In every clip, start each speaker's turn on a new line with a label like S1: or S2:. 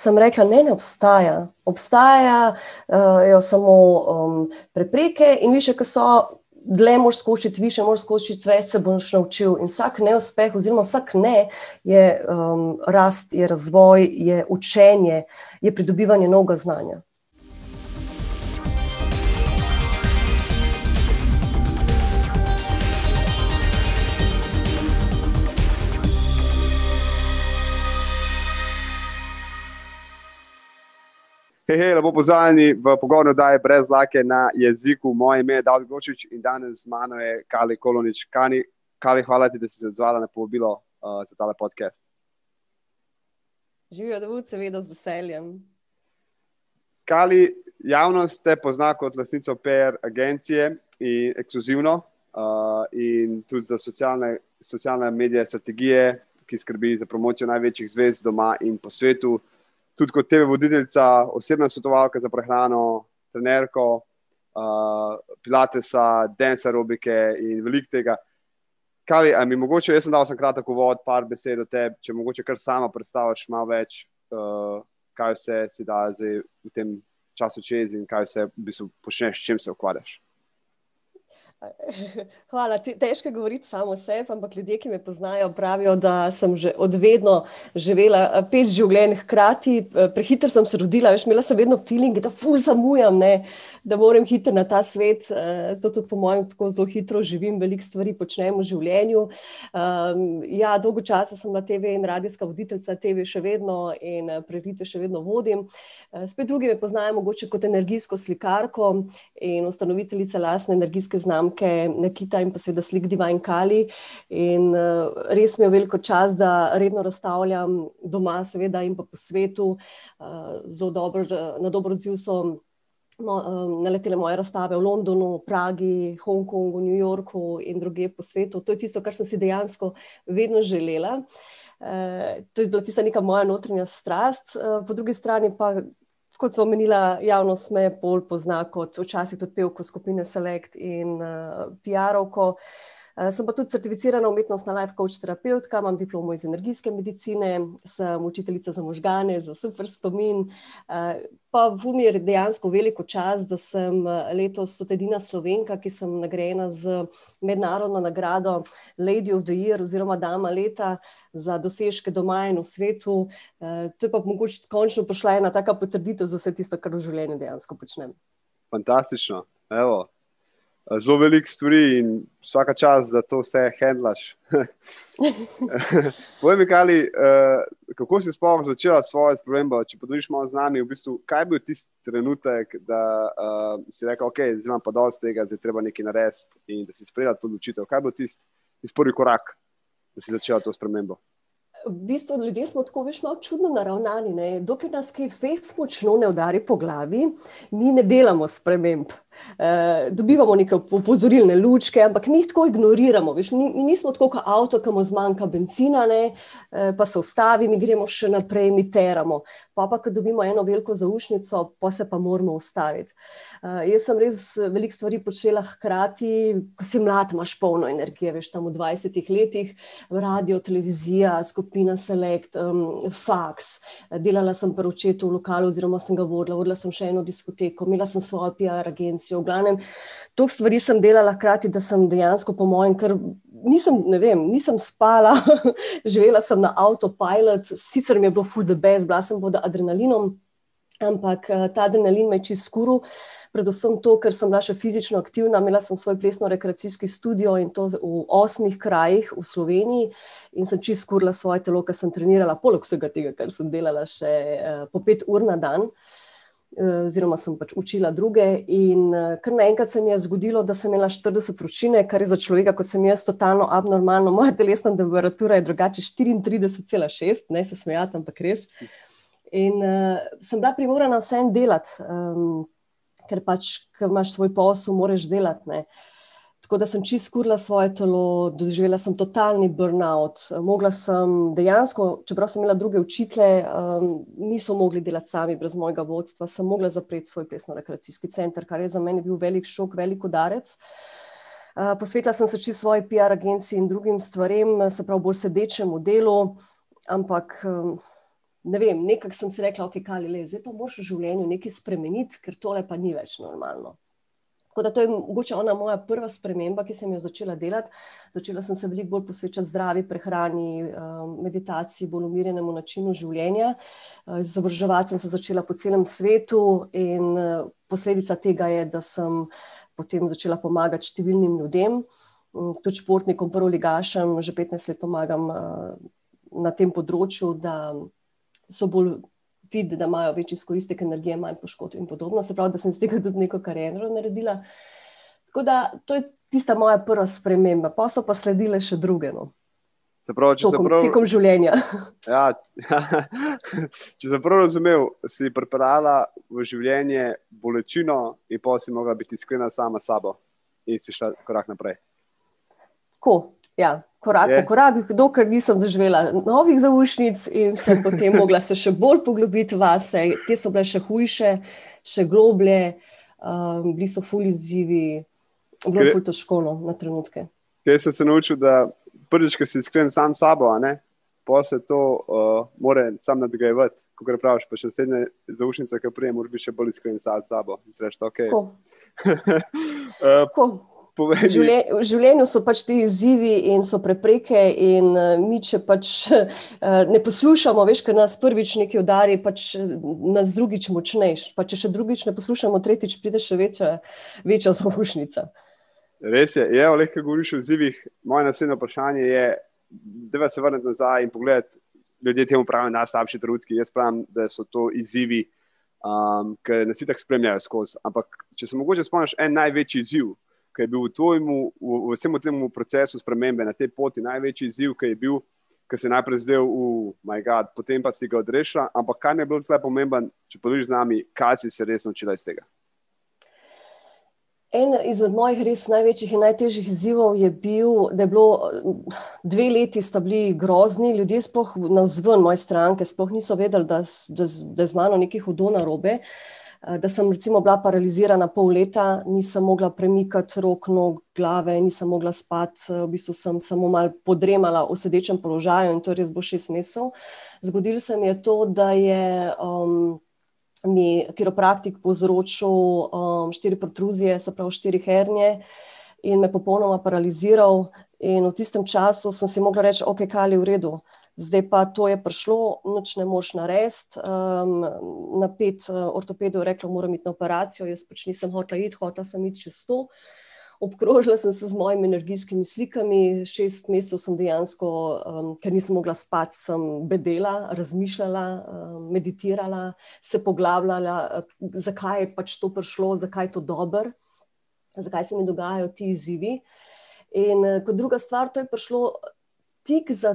S1: sem rekla, ne, ne obstaja. Obstajajo uh, samo um, prepreke in više, ki so. Dle moš skočiti, više moš skočiti, več se boš naučil. In vsak neuspeh, oziroma vsak ne, je um, rast, je razvoj, je učenje, je pridobivanje novega znanja.
S2: Hej, hej, lepo pozdravljeni v pogovoru, da je brez lake na jeziku. Moje ime je David Gočič in danes z mano je Kali Kolonič. Kani, Kali, hvala ti, da si se odzvala na povabilo uh, za tale podcast.
S1: Živijo, da bo seveda z veseljem.
S2: Kali, javnost te pozna kot lastnico PR agencije in ekskluzivno uh, in tudi za socialne, socialne medije strategije, ki skrbi za promocijo največjih zvezd doma in po svetu tudi kot TV voditeljica, osebna svetovalka za prehrano, trenerko, uh, pilatesa, dance aerobike in veliko tega. Kali, mi mogoče, jaz sem dal sem kratek uvod, par besed o tebi, če mogoče kar sama predstaviš malo več, uh, kaj vse si da zdaj v tem času čez in kaj vse v bistvu počneš, s čim se ukvarjaš.
S1: Hvala. Težko je govoriti samo o sebi, ampak ljudje, ki me poznajo, pravijo, da sem že odvedno živela eh, pet življenj hkrati. Eh, prehiter sem se rodila, veš, imela sem vedno feeling, da ful zamujam, ne, da moram hitro na ta svet. Eh, zato tudi po mojem tako zelo hitro živim, veliko stvari počnem v življenju. Um, ja, dolgo časa sem na TV in radijska voditeljica TV še vedno in prerite še vedno vodim. Spet drugi me poznajo mogoče kot energijsko slikarko in ustanoviteljica lasne energijske znamke znamke Nekita in pa seveda slik Divine Kali. In uh, res mi je veliko čas, da redno razstavljam doma, seveda in pa po svetu. Uh, zelo dobro, na dobro odziv so um, naletele moje razstave v Londonu, Pragi, Hongkongu, New Yorku in druge po svetu. To je tisto, kar sem si dejansko vedno želela. To je bila tista neka moja notranja strast, po drugi strani pa kot sem omenila, javnost me bolj pozna kot včasih tudi pevko skupine Select in uh, PR-ovko. Uh, sem pa tudi certificirana umetnostna life coach terapeutka, imam diplomo iz energijske medicine, sem učiteljica za možgane, za super spomin. Uh, pa v umi je dejansko veliko čas, da sem letos stotedina slovenka, ki sem nagrajena z mednarodno nagrado Lady of the Year oziroma Dama leta. Za dosežke doma in v svetu. To je pa mogoče končno prišla ena taka potrditev za vse tisto, kar v življenju dejansko počnem.
S2: Fantastično. Evo. Zelo veliko stvari in vsaka čas, da to vse handlaš. Povej mi, Kali, uh, kako si sploh začela svojo spremembo? Če podeliš malo z nami, v bistvu, kaj je bil tisti trenutek, da uh, si rekel, ok, zdaj imam pa dosti tega, zdaj treba nekaj narediti in da si sprejela to odločitev. Kaj je bil tisti tis prvi korak? da si začela to spremembo?
S1: V bistvu ljudje smo tako veš, malo čudno naravnani. Ne? Dokler nas kaj fez močno ne udari po glavi, mi ne delamo sprememb. Uh, dobivamo neke opozorilne lučke, ampak mi jih tako ignoriramo. Veš, mi, mi nismo tako kot avto, ki mu zmanjka benzina, ne, uh, pa se ustavi, mi gremo še naprej, mi teramo. Pa pa, ko dobimo eno veliko zaušnico, pa se pa moramo ustaviti. Uh, jaz sem res veliko stvari počela hkrati, ko si mlad, imaš polno energije, veš tam v 20 letih, radio, televizija, skupina Select, um, fax. Delala sem pri očetu v lokalu, oziroma sem ga vodila, vodila sem še eno diskoteko, imela sem svojo PR agencijo. V glavnem, toliko stvari sem delala hkrati, da sem dejansko, po mojem, ker nisem, ne vem, nisem spala, živela sem na autopilot, sicer mi je bilo full the best, bila sem pod adrenalinom. Ampak ta adrenalin me je čist skuril, predvsem to, ker sem bila še fizično aktivna. Imela sem svoj plesno-rekreacijski studio in to v osmih krajih v Sloveniji. In sem čist skurila svoje telo, ker sem trenirala, poleg vsega tega, kar sem delala še uh, po pet ur na dan, uh, oziroma sem pač učila druge. In uh, kar naenkrat se mi je zgodilo, da sem imela 40 vročine, kar je za človeka, kot sem jaz, totalno abnormalno. Moja telesna temperatura je drugače 34,6, ne se smejati, ampak res. In uh, sem bila primorana vse en delati. Um, ker pač, ker imaš svoj posel, moraš delati. Ne. Tako da sem čist skurila svoje telo, doživela sem totalni burnout. Mogla sem dejansko, čeprav sem imela druge učitelje, um, niso mogli delati sami brez mojega vodstva, sem mogla zapreti svoj plesno-rekreacijski center, kar je za mene bil velik šok, velik udarec. Uh, posvetila sem se čist svoji PR agenciji in drugim stvarem, se pravi bolj sedečemu delu, ampak um, ne vem, nekako sem si rekla, ok, kaj le, zdaj pa moraš v življenju nekaj spremeniti, ker tole pa ni več normalno. Tako da to je mogoče ona moja prva sprememba, ki sem jo začela delati. Začela sem se veliko bolj posvečati zdravi prehrani, um, meditaciji, bolj umirjenemu načinu življenja. Uh, izobraževati sem se začela po celem svetu in uh, posledica tega je, da sem potem začela pomagati številnim ljudem, um, tudi športnikom, prvo ligašem, že 15 let pomagam na tem področju, da so bolj videti, da imajo večji izkoristek energije, manj poškodb in podobno. Se pravi, da sem z tega tudi neko kariero naredila. Tako da to je tista moja prva sprememba, pa so pa sledile še druge. No.
S2: Prav, če sem prav
S1: tekom življenja.
S2: Ja, če sem prav razumel, si pripravila v življenje bolečino, in pa si mogla biti iskrena sama s sabo in si šla korak naprej.
S1: Tako, ja, korak po korak, dokler nisem zaživela novih zaušnic in sem potem mogla se še bolj poglobiti vase. Te so bile še hujše, še globlje, um, bili so fuli izzivi, bilo je fuli težko no, na trenutke.
S2: Jaz sem se naučil, da prvič, ko si iskren sam sabo, pa se to uh, more sam nadgrajevati. Ko gre praviš, pa še naslednje zaušnice, ki prej moraš biti še bolj iskren sam sabo. Sreš, okay.
S1: uh, V življenju so pač ti izzivi in so prepreke, in uh, mi, če pač uh, ne poslušamo, veš, ker nas prvič nekaj udari, pač eh, nas drugič močnejš. Pa če še drugič ne poslušamo, tretjič pride še večja, večja zaušnica.
S2: Res je, je lahko govoriš o izzivih. Moje naslednje vprašanje je, da se vrnete nazaj in pogledate, ljudje temu pravijo najslabši trenutki. Jaz pravim, da so to izzivi, um, ki nas tako spremljajo skozi. Ampak, če se mogoče spomniš en največji izziv ki je bil v, tvojmu, v, v vsem tem procesu spremembe na tej poti največji izziv, ki je bil, ki se je najprej zdel v My God, potem pa si ga odrešila. Ampak kaj je bilo tukaj pomemben, če podeliš z nami, kaj si se res naučila iz tega?
S1: En izmed mojih res največjih in najtežjih izzivov je bil, da je bilo dve leti, sta bili grozni, ljudje, sploh na vzven moje stranke, sploh niso vedeli, da, da, da je z mano nekaj hudo na robe. Uh, da sem recimo bila paralizirana pol leta, nisem mogla premikati rok, nog, glave, nisem mogla spati, eh, v bistvu sem samo malo podremala v sedečem položaju in to res bo šest mesecev. Zgodilo se mi je to, da je um, mi kiropraktik povzročil um, štiri protruzije, se pravi štiri hernje in me popolnoma paraliziral in v tistem času sem si mogla reči, ok, kaj je v redu zdaj pa to je prišlo, noč ne moš narediti. Um, na pet uh, ortopedov je reklo, moram iti na operacijo, jaz pač nisem hotela iti, hotela sem iti čez to. Obkrožila sem se z mojimi energijskimi slikami, šest mesecev sem dejansko, um, ker nisem mogla spati, sem bedela, razmišljala, um, meditirala, se poglabljala, uh, zakaj je pač to prišlo, zakaj je to dobro, zakaj se mi dogajajo ti izzivi. In uh, kot druga stvar, to je prišlo tik za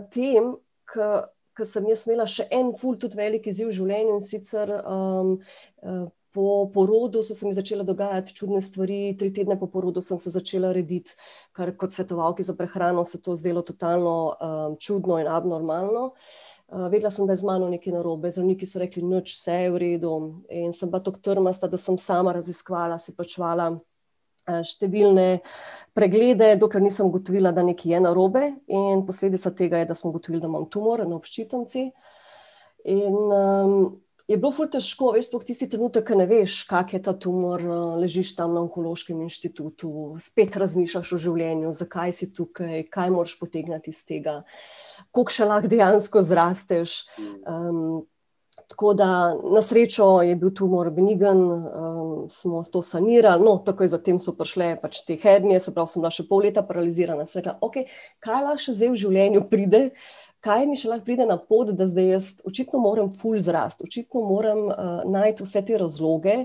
S1: ker sem jaz imela še en ful, tudi velik izziv v življenju in sicer um, uh, po porodu so se mi začele dogajati čudne stvari, tri tedne po porodu sem se začela rediti, kar kot svetovalki za prehrano se to zdelo totalno um, čudno in abnormalno. Uh, vedela sem, da je z mano nekaj narobe, zdravniki so rekli, noč, vse je v redu. In sem pa tako trmasta, da sem sama raziskvala, si pačvala številne preglede, dokler nisem ugotovila, da nekaj je narobe, in posledica tega je, da smo ugotovili, da imam tumor na obščitnici. In um, je bilo ful težko, veš, sploh tisti trenutek, ko ne veš, kak je ta tumor, uh, ležiš tam na onkološkem inštitutu, spet razmišljaš o življenju, zakaj si tukaj, kaj moraš potegniti iz tega, koliko še lahko dejansko zrasteš. Um, Tako da na srečo je bil tumor benigen, um, smo to sanirali, no, takoj zatem so prišle pač te hernije, se pravi, sem bila še pol leta paralizirana. Sem rekla, ok, kaj lahko še zdaj v življenju pride, kaj mi še lahko pride na pot, da zdaj jaz očitno moram full zrast, očitno moram uh, najti vse te razloge,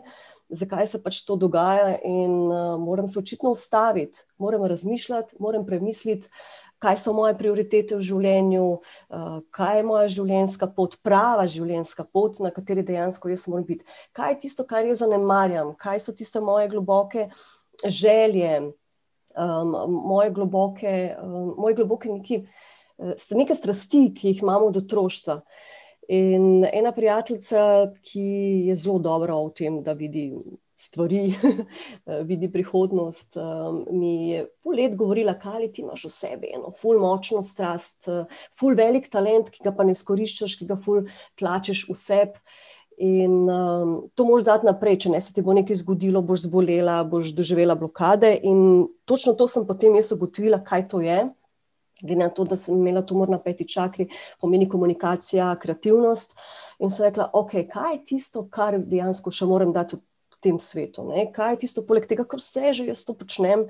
S1: zakaj se pač to dogaja in uh, moram se očitno ustaviti, moram razmišljati, moram premisliti kaj so moje prioritete v življenju, uh, kaj je moja življenjska pot, prava življenjska pot, na kateri dejansko jaz moram biti. Kaj je tisto, kar jaz zanemarjam, kaj so tiste moje globoke želje, um, moje globoke, um, moje globoke neki, uh, neke strasti, ki jih imamo od otroštva. In ena prijateljica, ki je zelo dobra v tem, da vidi stvari, vidi prihodnost. Mi je pol let govorila, kaj ti imaš v sebi, eno ful močno strast, ful velik talent, ki ga pa ne izkoriščaš, ki ga ful tlačeš v sebi. In um, to moš dati naprej, če ne se ti bo nekaj zgodilo, boš zbolela, boš doživela blokade. In točno to sem potem jaz ugotovila, kaj to je. Glede na to, da sem imela tumor na peti čakri, pomeni komunikacija, kreativnost. In sem rekla, ok, kaj je tisto, kar dejansko še moram dati v tem svetu? Ne? Kaj je tisto, poleg tega, kar vse že jaz to počnem,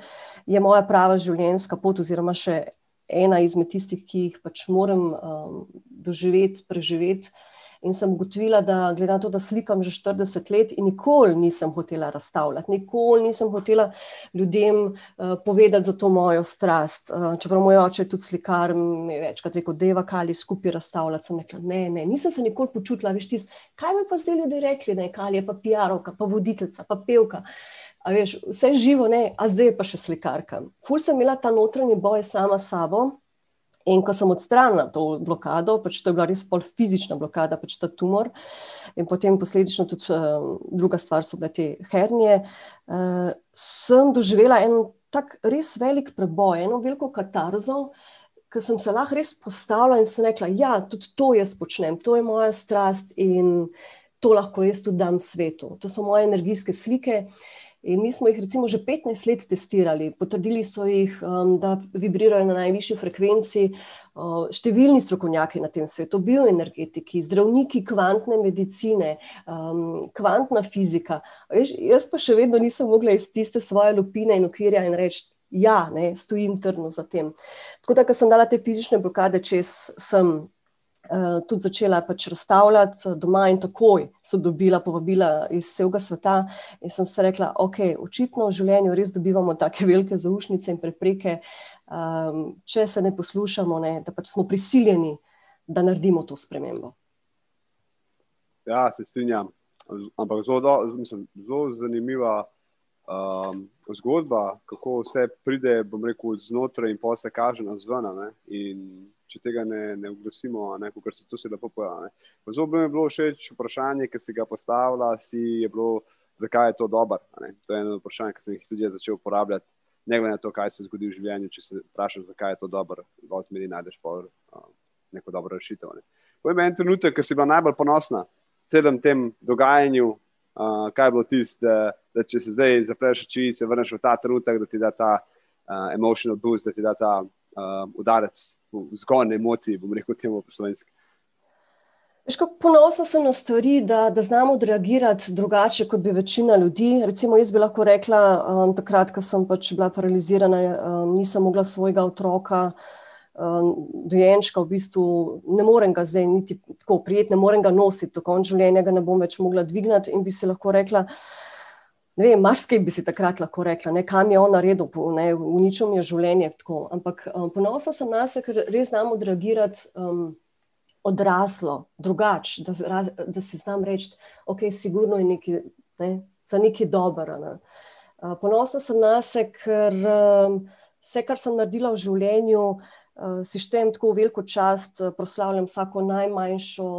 S1: je moja prava življenjska pot, oziroma še ena izmed tistih, ki jih pač moram um, doživeti, preživeti. In sem ugotovila, da glede na to, da slikam že 40 let in nikoli nisem hotela razstavljati, nikoli nisem hotela ljudem uh, povedati za to mojo strast. Uh, čeprav moj oče je tudi slikar, mi je večkrat rekel, da je kali skupaj razstavljati. Sem rekla, ne, ne, nisem se nikoli počutila, veš, tis, kaj bi pa zdaj ljudje rekli, je kali je pa PR-ovka, pa voditeljica, pa pevka. A veš, vse živo, ne, a zdaj je pa še slikarka. Ful sem imela ta notranji boj sama s sabo. In ko sem odstranila to blokado, pač to je bila res pol fizična blokada, pač ta tumor, in potem posledično tudi uh, druga stvar so bile te hernije, uh, sem doživela en tak res velik preboj, eno veliko katarzo, ker sem se lahko res postavila in sem rekla, ja, tudi to jaz počnem, to je moja strast in to lahko jaz tudi dam svetu. To so moje energijske slike. In mi smo jih recimo že 15 let testirali, potrdili so jih, um, da vibrirajo na najvišji frekvenci. Uh, številni strokovnjaki na tem svetu, bioenergetiki, zdravniki kvantne medicine, um, kvantna fizika. Veš, jaz pa še vedno nisem mogla iz tiste svoje lupine in okvirja in reči, ja, ne, stojim trdno za tem. Tako da, ko sem dala te fizične blokade, čez sem tudi začela pač razstavljati eh, doma, in takoj sem dobila povabila iz celega sveta. In sem se rekla, ok, očitno v življenju res dobivamo tako velike zaušnice in prepreke, um, če se ne poslušamo, ne, da pač smo prisiljeni, da naredimo to spremembo.
S2: Ja, se strinjam. Ampak zelo, mislim, zelo zanimiva um, zgodba, kako vse pride, bom rekel, znotraj in pa se kaže na zvona če tega ne, ne oglasimo, kot se to se lepo pojavlja. Zelo bi mi bilo všeč vprašanje, ki si ga postavila, si je bilo, zakaj je to dobro. To je eno vprašanje, ki sem jih tudi začel uporabljati. Ne glede na to, kaj se zgodi v življenju, če se vprašaš, zakaj je to dobro, lahko zmeri najdeš pa uh, neko dobro rešitev. Ne. Povej mi en trenutek, ki si bila najbolj ponosna v celem tem dogajanju, uh, kaj je bilo tisto, da, da če se zdaj zapreš oči, se vrneš v ta trenutek, da ti da ta uh, emotional boost, da ti da ta uh, udarec zgornje emocije, bom rekel temu po slovenski.
S1: Ponosna sem na stvari, da, da znamo odreagirati drugače, kot bi večina ljudi. Recimo, jaz bi lahko rekla, um, takrat, ko sem pač bila paralizirana, um, nisem mogla svojega otroka, um, dojenčka, v bistvu ne morem ga zdaj niti tako prijeti, ne morem ga nositi, do konca življenja ga ne bom več mogla dvigniti in bi si lahko rekla, ne vem, marsikaj bi si takrat lahko rekla, ne, kam je on naredil, ne, uničil mi je življenje. Tako. Ampak um, ponosna sem na sebe, ker res znam odreagirati um, odraslo, drugače, da, da si znam reči, ok, sigurno je nekaj, ne, za nekaj dobro. Ne. Uh, ponosna sem na sebe, ker um, vse, kar sem naredila v življenju, uh, si štejem tako veliko čast, uh, proslavljam vsako najmanjšo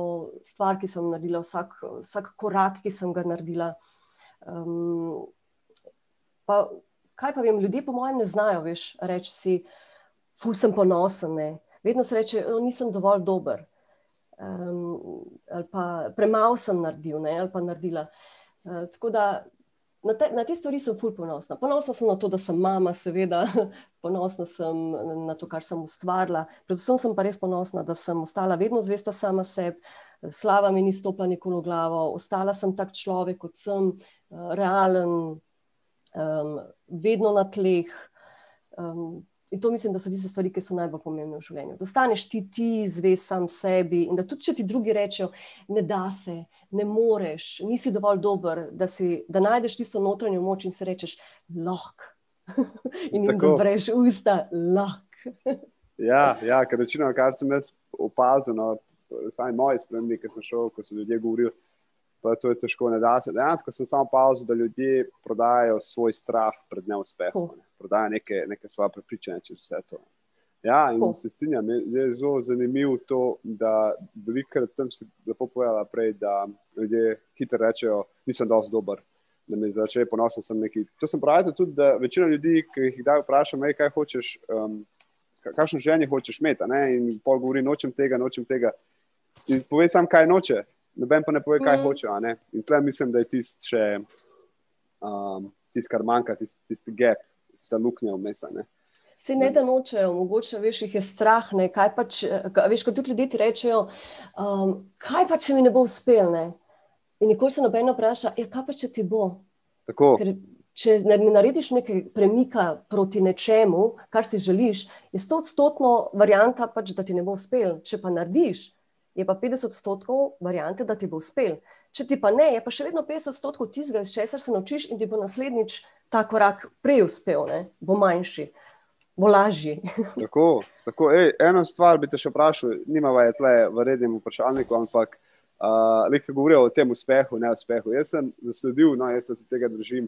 S1: stvar, ki sem naredila, vsak, vsak korak, ki sem ga naredila. Um, pa, kaj pa vem, ljudje, po mojem, ne znajo več reči si, ful sem ponosen. Ne. Vedno se reče, no, nisem dovolj dober. Um, ali pa premalo sem naredil, ne, ali pa naredila. Uh, tako da na te, na te stvari sem ful ponosna. Ponosna sem na to, da sem mama, seveda, ponosna sem na to, kar sem ustvarila. Predvsem sem pa res ponosna, da sem ostala vedno zvesta sama sebi, slava mi ni stopila nikoli v glavo, ostala sem tak človek, kot sem, realen, um, vedno na tleh. Um, in to mislim, da so tiste stvari, ki so najbolj pomembne v življenju. Da ostaneš ti, ti zvest sam sebi in da tudi če ti drugi rečejo, ne da se, ne moreš, nisi dovolj dober, da, si, da najdeš tisto notranjo moč in se rečeš, lahko. in jim zapreš usta, lahko.
S2: ja, ja, ker večino, kar sem jaz opazil, no, sami moji spremembi, ki sem šel, ko so ljudje govorili pa to je težko. Dejansko sem samo opazil, da ljudje prodajajo svoj strah pred neuspehom, ne? prodajajo neke, neke svoje prepričanje čez vse to. Ja, in cool. se strinjam, je zelo zanimivo to, da velikokrat tam se lepo povedala prej, da ljudje hitro rečejo, nisem dovolj dober. da me začne ponosen sem neki. To sem pravil tudi, da večina ljudi, ki jih kdaj vprašam, kaj hočeš, um, kakšno življenje hočeš imeti, in pol govori, nočem tega, nočem tega. In povej sam, kaj noče, noben pa ne pove, kaj mm. hoče. In tle mislim, da je tisti še, um, tist, kar manjka, tisti tist gap, tista luknja vmes.
S1: Se ne da nočejo, mogoče veš, jih je strah. Kaj pa, če, veš, kot tudi ljudje ti rečejo, um, kaj pa, če mi ne bo uspel. Ne? In nikoli se nobeno vpraša, ja, kaj pa če ti bo. Ker, če ne narediš nekaj premika proti nečemu, kar si želiš, je sto odstotno varianta, pač, da ti ne bo uspel. Če pa narediš, je pa 50 odstotkov variante, da ti bo uspel. Če ti pa ne, je pa še vedno 50 odstotkov tistega, iz česar se naučiš in ti bo naslednjič ta korak prej uspel, ne? bo manjši. Bo lažji.
S2: tako, tako. Ej, eno stvar bi te še vprašal, nima je tle v rednem vprašalniku, ampak Uh, Lekaj govorijo o tem uspehu, ne uspehu. Jaz sem zasledil, no, jaz se tega držim.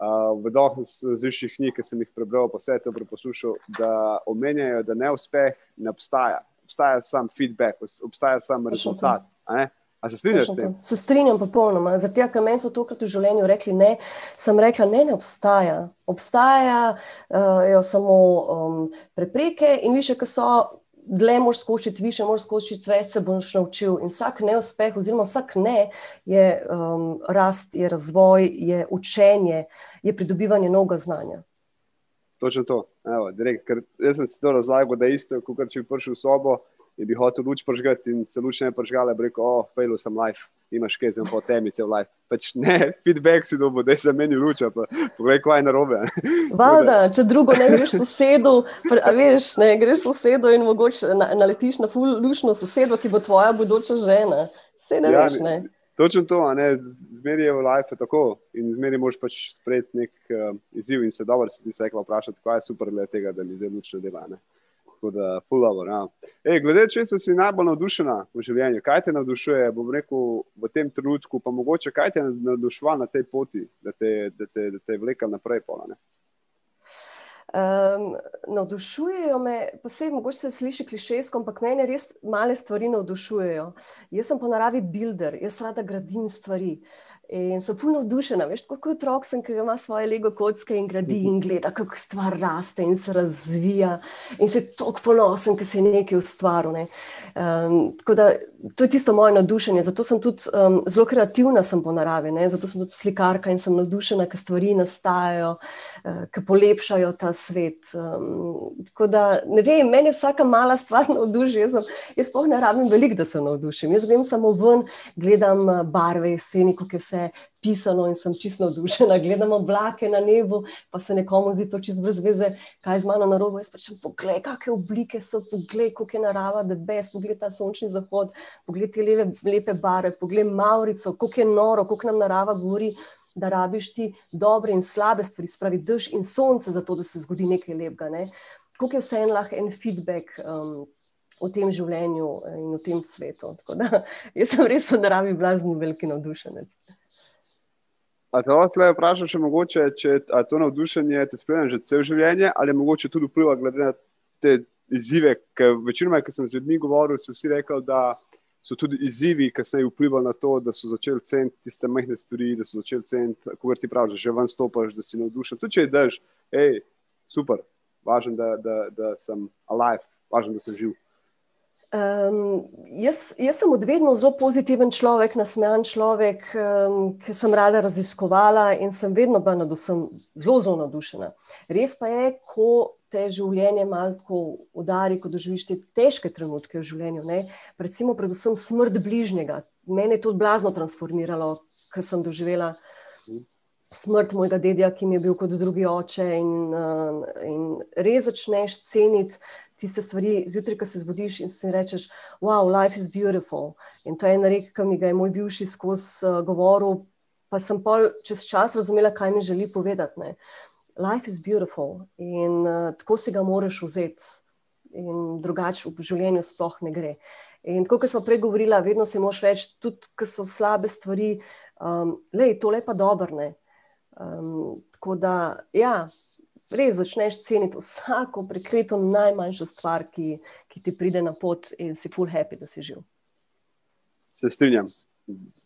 S2: Uh, v dohu različnih knjig, ki sem jih prebral, pa vse to preposlušal, da omenjajo, da neuspeh ne obstaja. Obstaja samo feedback, obstaja samo rezultat. A se strinjaš s tem?
S1: Se strinjam popolnoma. Zato, ker meni so tokrat v življenju rekli ne, sem rekla, ne, ne obstaja. Obstajajo uh, samo um, prepreke in više, ki so dlje moraš skočiti, više moraš skočiti, več se boš naučil. In vsak neuspeh, oziroma vsak ne, je um, rast, je razvoj, je učenje, je pridobivanje novega znanja.
S2: Točno to. Evo, direkt, ker jaz sem si to razlagal, da je isto, kot če bi prišel v sobo in bi hotel luč pržgati in se luč ne pržgala, bi rekel, oh, failu sem life, imaš kaj, sem po temice v life. Pač ne, feedback si dobo, da se meni luča, pa poglej, kaj je narobe.
S1: Valjda, če drugo ne greš sosedu, a veš, ne greš sosedu in mogoče naletiš na full lušno sosedo, ki bo tvoja bodoča žena. Vse ne ja, veš, ne.
S2: Točno to, zmeri je v life tako in zmeri moš pač sprejeti nek uh, izziv in se dobro si ti se rekla vprašati, kaj je super le tega, da ljudje lučno delajo. Tako da, fulano. Ja. Glede, če si najbolj navdušena v življenju, kaj te navdušuje, bom rekel v tem trenutku, pa mogoče kaj te navdušuje na tej poti, da te, da te, da te vleka naprej. Pola,
S1: Um, navdušujejo me, se mogoče se sliši klišejsko, ampak mene res male stvari navdušujejo. Jaz sem po naravi builder, jaz rada gradim stvari. In so puno navdušena, veš, kot otrok sem, ki ima svoje lego kocke in gradi in gleda, kako stvar raste in se razvija. In se tako ponosen, ker se je nekaj ustvaril. Ne. Um, tako da to je tisto moje navdušenje. Zato sem tudi um, zelo kreativna po naravi, ne. zato sem tudi slikarka in sem navdušena, ker stvari nastajajo. Eh, ki polepšajo ta svet. Um, tako da, ne vem, meni vsaka mala stvar navduši. Jaz, jaz sploh ne rabim veliko, da se navdušim. Jaz grem samo ven, gledam eh, barve jeseni, kako je vse pisano in sem čisto navdušena. Gledam oblake na nebu, pa se nekomu zdi to čisto brez veze, kaj z mano na robu. Jaz pač pogledam, kakšne oblike so, pogledam, kako je narava, da bes, pogledam ta sončni zahod, pogledam te lepe, lepe barve, pogledam Maurico, kako je noro, kako nam narava govori da rabiš ti dobre in slabe stvari, spravi dež in sonce, zato da se zgodi nekaj lepega. Ne? Kako je vse en lahko en feedback um, v tem življenju in v tem svetu. Da, jaz sem res v naravi blazni veliki navdušenec.
S2: A te lahko le vprašam, če mogoče, če to navdušenje te spremlja že cel življenje, ali mogoče tudi vpliva glede na te izzive, ker večinoma, ki sem z ljudmi govoril, so vsi rekli, da so tudi izzivi, ki se je vplivali na to, da so začeli ceniti tiste majhne stvari, da so začeli ceniti, kako ti praviš, že ven stopiš, da si navdušen. Tudi če je dež, hej, super, važno, da, da, da sem alive, važno, da sem živ.
S1: Um, jaz, jaz sem odvedno zelo pozitiven človek, nasmejan človek, um, ki sem rada raziskovala in sem vedno bila nad vsem zelo, zelo navdušena. Res pa je, ko te življenje malo tako udari, ko doživiš te težke trenutke v življenju. Ne? Recimo, predvsem smrt bližnjega. Mene je to blazno transformiralo, ker sem doživela smrt mojega dedja, ki mi je bil kot drugi oče. In, in res začneš ceniti tiste stvari, zjutraj, ko se zbudiš in si rečeš, wow, life is beautiful. In to je ena reka, ki mi ga je moj bivši skozi uh, govoril. Pa sem pa čez čas razumela, kaj mi želi povedati. Ne life is beautiful in uh, tako si ga moraš vzeti, in drugače v življenju sploh ne gre. In tako, kot smo prej govorili, vedno si moš reči, tudi ko so slabe stvari, um, le to lepa dobrne. Um, tako da, ja, res začneš ceniti vsako prekleto najmanjšo stvar, ki, ki ti pride na pot, in si full happy, da si živ.
S2: Se strinjam.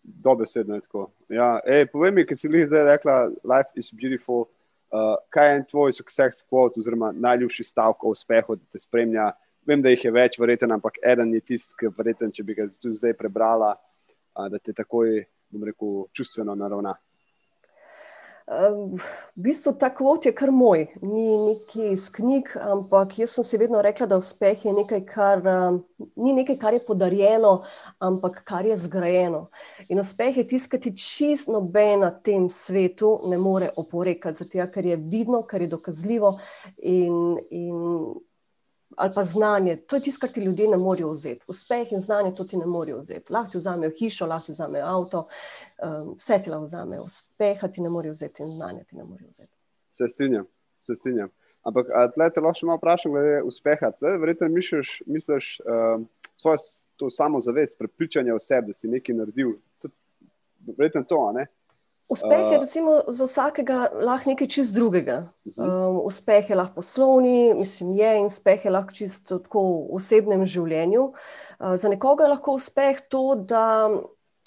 S2: dobesedno je tako. Ja, ej, povej mi, ki si jih zdaj rekla, life is beautiful. Uh, kaj je tvoj success quote, oziroma najljubši stavek o uspehu, da te spremlja? Vem, da jih je več, verjeten, ampak eden je tisti, ki je verjeten, če bi ga tudi zdaj prebrala, uh, da te takoj, bom rekel, čustveno naravna.
S1: V bistvu ta kvot je kar moj, ni neki iz knjig, ampak jaz sem si vedno rekla, da uspeh je nekaj, kar ni nekaj, kar je podarjeno, ampak kar je zgrajeno. In uspeh je tisti, ki ti čist noben na tem svetu ne more oporekati, zato ker je vidno, ker je dokazljivo in, in ali pa znanje. To je tisto, kar ti ljudje ne morejo vzeti. Uspeh in znanje to ti ne morejo vzeti. Lahko ti vzamejo hišo, lahko ti vzamejo avto, um, vse ti lahko vzamejo. Uspeha ti ne morejo vzeti in znanje ti ne morejo vzeti.
S2: Se strinjam, se strinjam. Ampak tle te lahko še malo vprašam glede uspeha. Tle verjetno misliš, misliš uh, svojo to samozavest, prepričanje o sebi, da si nekaj naredil. Verjetno to, ne?
S1: Uspeh je recimo za vsakega lahko nekaj čist drugega. Um, uspeh je lahko poslovni, mislim, je in uspeh je lahko čisto tako v osebnem življenju. Uh, za nekoga je lahko uspeh to, da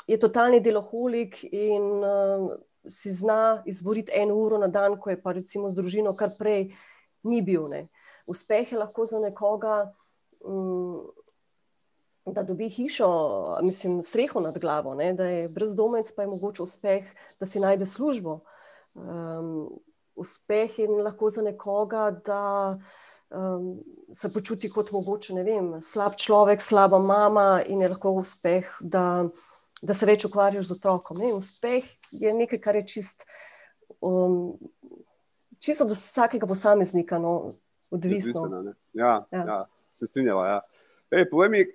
S1: je totalni deloholik in uh, si zna izboriti eno uro na dan, ko je pa recimo z družino kar prej ni bil. Ne. Uspeh je lahko za nekoga. Um, da dobi hišo, mislim, streho nad glavo, ne? da je brezdomec, pa je mogoče uspeh, da si najde službo. Um, uspeh je lahko za nekoga, da um, se počuti kot mogoče, ne vem, slab človek, slaba mama in je lahko uspeh, da, da se več ukvarjaš z otrokom. Ne? Uspeh je nekaj, kar je čist, um, čisto od vsakega posameznika, no, odvisno.
S2: odvisno ja, ja. ja, se strinjava. Ja. Ej, povej mi,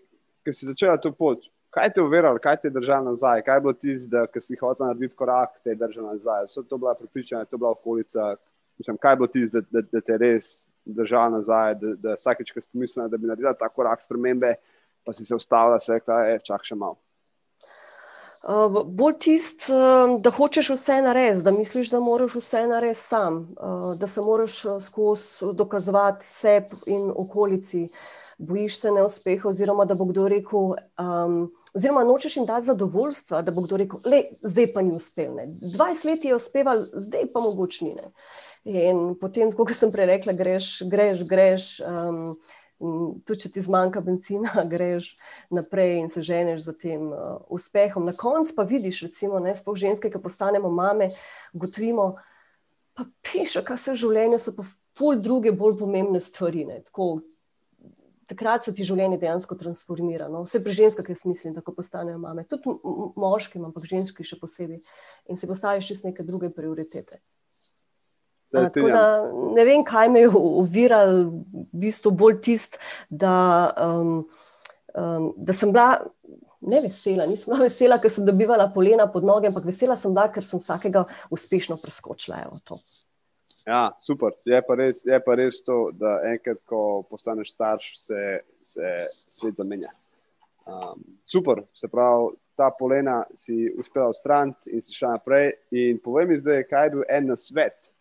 S2: ki si začela to pot, kaj te je uveralo, kaj te je držalo nazaj, kaj je bilo tisto, ki si hotel narediti korak, te je držalo nazaj. So to bila pripričanja, to bila okolica. Mislim, kaj je bilo tisto, da, da, da te je res držalo nazaj, da, da vsakeč, ko si pomislila, da bi naredila ta korak spremembe, pa si se ustavila in rekla, da je čak še malo.
S1: Uh, bolj tisto, uh, da hočeš vse narediti, da misliš, da moraš vse narediti sam, uh, da se moraš skozi dokazovati sebi in okolici. Uh, bojiš se neuspeha, oziroma da bo kdo rekel, um, oziroma nočeš jim dati zadovoljstva, da bo kdo rekel, le zdaj pa ni uspel. Ne. 20 let je uspeval, zdaj pa mogoče ni. Ne. In potem, kot sem prej rekla, greš, greš, greš. Um, Tudi, če ti zmanjka benzina, greš naprej in se ženeš za tem uh, uspehom. Na koncu pa vidiš, recimo, ne, sploh ženske, ki postanemo mame, gotovimo, pa piše, kaj se v življenju so pa pol druge, bolj pomembne stvari. Ne, tako, takrat se ti življenje dejansko transformira. No? Vse pri ženskah, jaz mislim, da postanejo mame, tudi moškim, ampak ženski še posebej in si postaviš še neke druge prioritete. Da, ne vem, kaj me je uviralo, v bistvu bolj tist, da, um, um, da sem bila ne vesela. Nisem bila vesela, ker sem dobivala polena pod noge, ampak vesela sem bila, ker sem vsakega uspešno preskočila. Evo,
S2: Ja, super. Je pa, res, je pa res to, da enkrat, ko postaneš starš, se, se svet zamenja. Um, super, se pravi, ta polena si uspela ustraniti in si šla naprej. In povej mi zdaj, kaj je bil en svet,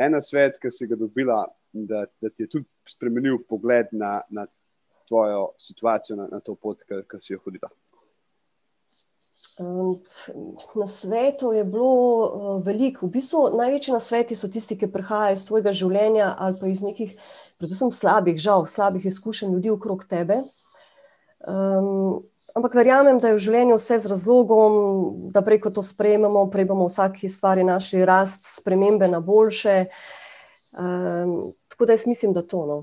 S2: en svet, ki si ga dobila, da, da ti je tudi spremenil pogled na, na tvojo situacijo, na, na to pot, ki si jo hodila.
S1: Na svetu je bilo uh, veliko. V bistvu največji na svetu so tisti, ki prihajajo iz tvojega življenja ali pa iz nekih, predvsem slabih, žal, slabih izkušenj ljudi okrog tebe. Um, ampak verjamem, da je v življenju vse z razlogom, da prej ko to sprejmemo, prej bomo v vsaki stvari našli rast, spremembe na boljše. Um, tako da jaz mislim, da to, no,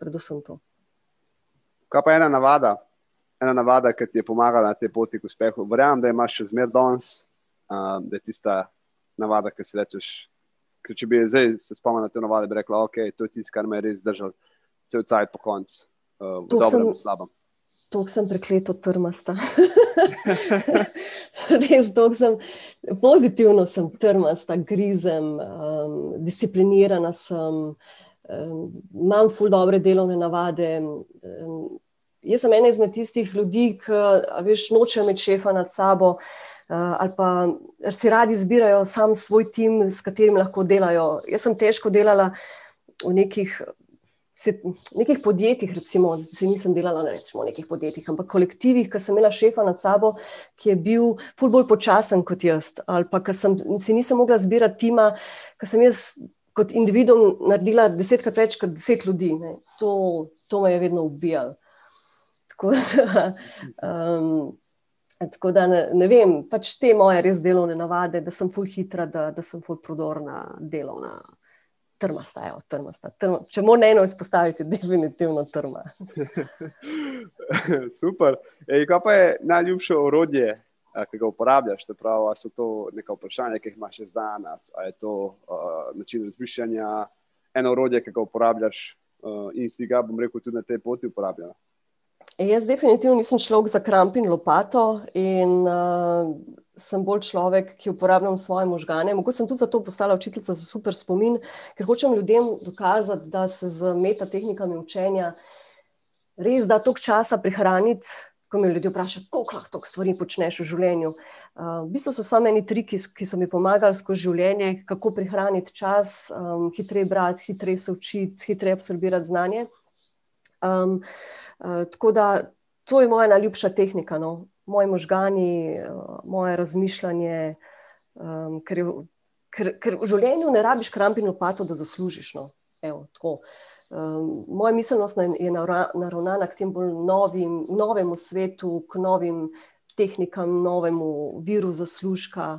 S1: predvsem to.
S2: Kaj pa ena navada, ena navada, ki ti je pomagala na tej poti k uspehu. Verjamem, da imaš še zmeraj danes, um, da je tista navada, ki si rečeš. Če bi zdaj se spomnil na te navade, bi rekla, da okay, je to tisto, kar me je res zdržalo, cel cajt po koncu, uh, v dobrem in slabem.
S1: To sem prekleto trmasta. Res, sem, pozitivno sem trmasta, grizem, um, disciplinirana sem, um, imam ful dobre delovne navade. Um, Jaz sem ena izmed tistih ljudi, ki veš, nočejo imeti šefa nad sabo, uh, ali pa si radi izbirajo sam svoj tim, s katerim lahko delajo. Jaz sem težko delala v nekih nekih podjetjih, recimo, se nisem delala na rečemo, nekih podjetjih, ampak kolektivih, ki sem imela šefa nad sabo, ki je bil ful bolj počasen kot jaz, ali pa ki si nisem mogla zbirati tima, ki sem jaz kot individuum naredila desetkrat več kot deset ljudi. To, to me je vedno ubijalo. Tako da, um, tako da ne, ne vem, pač te moje res delovne navade, da sem ful hitra, da, da sem ful prodorna delovna trmasta, evo, trmasta. Trma. Če moram eno izpostaviti, definitivno trma.
S2: Super. Ej, kaj pa je najljubše orodje, ki ga uporabljaš? Se pravi, so to neka vprašanja, ki jih imaš še danes, ali je to uh, način razmišljanja, eno orodje, ki ga uporabljaš uh, in si ga, bom rekel, tudi na tej poti uporabljala.
S1: Jaz definitivno nisem človek za kramp in lopato in uh, sem bolj človek, ki uporabljam svoje možgane. Mogoče sem tudi zato postala učiteljica za super spomin, ker hočem ljudem dokazati, da se z metatehnikami učenja res da toliko časa prihraniti. Ko me ljudje vprašajo, koliko lahko toliko stvari počneš v življenju. Uh, v bistvu so samo eni triki, ki so mi pomagali skozi življenje, kako prihraniti čas, um, hitreje brati, hitreje se učiti, hitreje absorbirati znanje. Um, uh, tako da to je moja najljubša tehnika, no? moji možgani, uh, moje razmišljanje. Um, ker, je, ker, ker v življenju ne rabiš krampi in opato, da zaslužiš. No? Evo, um, moja miselnost je naravnana k tem bolj novim, novemu svetu, k novim tehnikam, novemu viru zaslužka.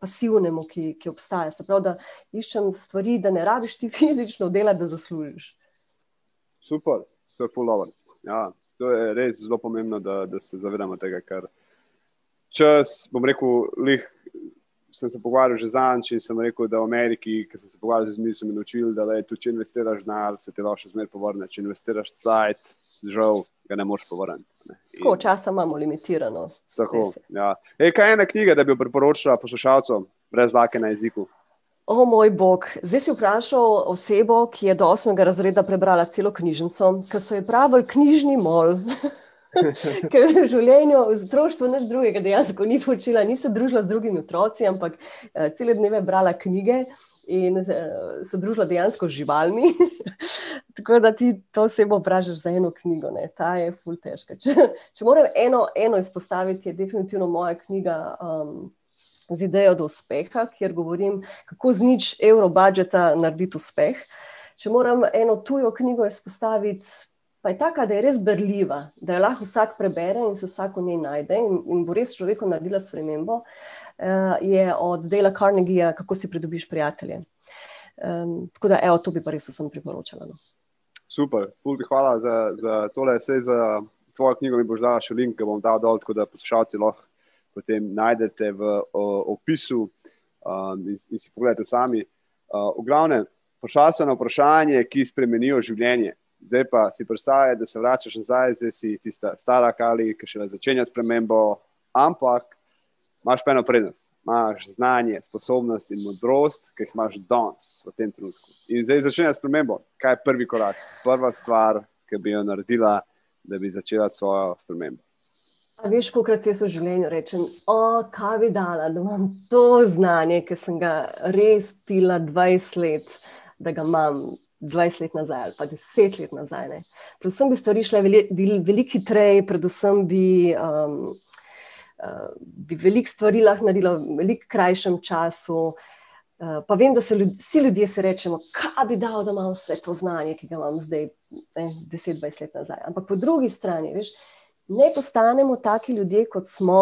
S1: Pasivnemu, ki, ki obstaja. Se pravi, da iščem stvari, da ne rabiš ti fizično delati, da zaslužiš.
S2: Super, to je full-over. Ja, to je res zelo pomembno, da, da se zavedamo tega, ker čas, bom rekel, lih, sem se pogovarjal že zadnjič in sem rekel, da v Ameriki, ki sem se pogovarjal z njimi, sem jih naučil, da le, tudi, če investiraš denar, se ti lahko še zmeraj povrne. Če investiraš cajt, žal ga ne moreš povrniti.
S1: Tako, časa imamo limitirano.
S2: Tako, ja. Ej, kaj je ena knjiga, da bi jo priporočila poslušalcem brez lake na jeziku?
S1: O moj bog, zdaj si vprašal osebo, ki je do osmega razreda prebrala celo knjižnico, ki so jo pravili knjižni mol. Ker v življenju, v otroštvu, nič drugega dejansko ni počela, ni se družila z drugimi otroci, ampak uh, cele dneve brala knjige in uh, se družila dejansko z živalmi. Tako da ti to osebo vprašaš za eno knjigo, ne? ta je ful težka. Če, če moram eno, eno izpostaviti, je definitivno moja knjiga. Um, z idejo do uspeha, kjer govorim, kako z nič evro budžeta narediti uspeh. Če moram eno tujo knjigo izpostaviti, pa je taka, da je res berljiva, da jo lahko vsak prebere in se vsak v njej najde in, in bo res človeku naredila spremembo, uh, je od Dela Carnegija, kako si pridobiš prijatelje. Um, tako da, evo, to bi pa res vsem priporočala. No.
S2: Super, hvala za, za tole, vse za tvojo knjigo mi boš dala še link, ki bom dal dol, tako da poslušalci lahko potem najdete v o, opisu um, in, in si pogledate sami. Uh, v glavnem, pošalj se na vprašanje, ki spremenijo življenje. Zdaj pa si predstavljaj, da se vračaš nazaj, zdaj si tista stara kali, ki še le začenja s premembo, ampak imaš pa eno prednost. Imaš znanje, sposobnost in modrost, ki jih imaš danes v tem trenutku. In zdaj začenja s premembo. Kaj je prvi korak, prva stvar, ki bi jo naredila, da bi začela svojo spremembo?
S1: A veš, koliko se v življenju rečem, o, kaj bi dala, da imam to znanje, ki sem ga res pila 20 let, da ga imam 20 let nazaj ali pa 10 let nazaj. Ne. Predvsem bi stvari šle veliko hitreje, predvsem bi, um, uh, bi veliko stvari lahko naredila v veliko krajšem času. Uh, pa vem, da se ljud, vsi ljudje se rečemo, kaj bi dal, da imam vse to znanje, ki ga imam zdaj, 10-20 let nazaj. Ampak po drugi strani, veš ne postanemo taki ljudje, kot smo,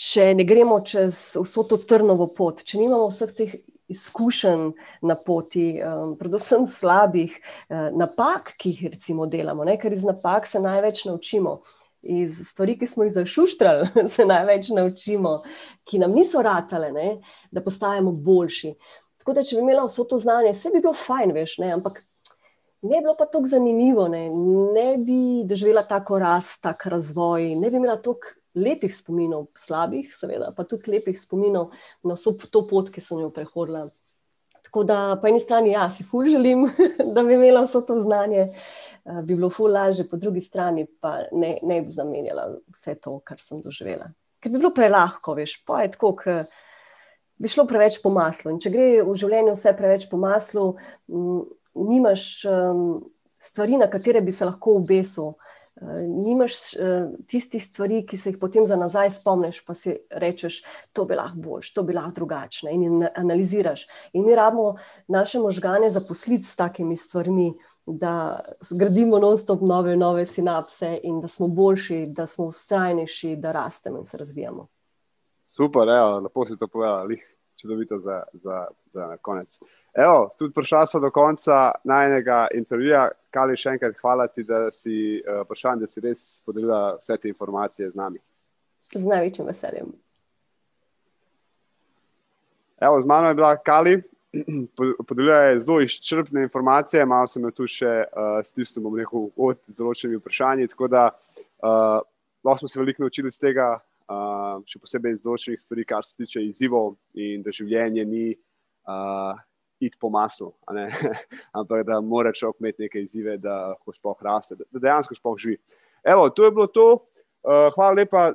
S1: če ne gremo čez vso to trnovo pot, če nimamo vseh teh izkušenj na poti, um, predvsem slabih uh, napak, ki jih recimo delamo, ne? ker iz napak se največ naučimo. Iz stvari, ki smo jih zašuštrali, se največ naučimo, ki nam niso ratale, ne? da postajamo boljši. Tako da, če bi imela vso to znanje, vse bi bilo fajn, veš, ne? ampak Ne bi bilo pa tako zanimivo, ne, ne bi doživela tako rast, tako razvoj, ne bi imela toliko lepih spominov, slabih, seveda, pa tudi lepih spominov na vso to pot, ki sem jo prehodila. Tako da po eni strani, ja, si ful želim, da bi imela vso to znanje, uh, bi bilo ful lažje, po drugi strani pa ne, ne bi zamenjala vse to, kar sem doživela. Ker bi bilo prelahko, veš, pa je tako, ker bi šlo preveč po maslu. In če gre v življenju vse preveč po maslu, m, nimaš um, stvari, na katere bi se lahko obesil. Nimaš tistih stvari, ki se jih potem za nazaj spomniš, pa si rečeš, to bi lahko boljš, to bi lahko drugačne in analiziraš. In mi rabimo naše možgane zaposliti s takimi stvarmi, da zgradimo non-stop nove, nove sinapse in da smo boljši, da smo ustrajnejši, da rastemo in se razvijamo.
S2: Super, evo, lepo si to povedali, čudovito za, za, za konec. Evo, tudi prišla smo do konca najnega intervjuja. Kali, še enkrat hvala ti, da si uh, prišla in da si res podelila vse te informacije z nami.
S1: Z največjim veseljem.
S2: Evo, z mano je bila Kali, podelila je zelo izčrpne informacije, malo sem jo tu še uh, stisnil, bom rekel, od zelo vprašanj. Tako da uh, lahko smo se veliko naučili iz tega, uh, še posebej iz določenih stvari, kar se tiče izzivov in da življenje ni. Uh, iti po maslu, ampak da mora človek imeti neke izzive, da lahko sploh raste, da dejansko sploh živi. Evo, to je bilo to. Uh, hvala lepa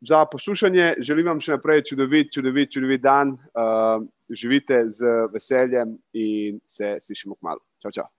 S2: za poslušanje. Želim vam še naprej čudovit, čudovit, čudovit dan. Uh, živite z veseljem in se slišimo k malu. Čau, čau.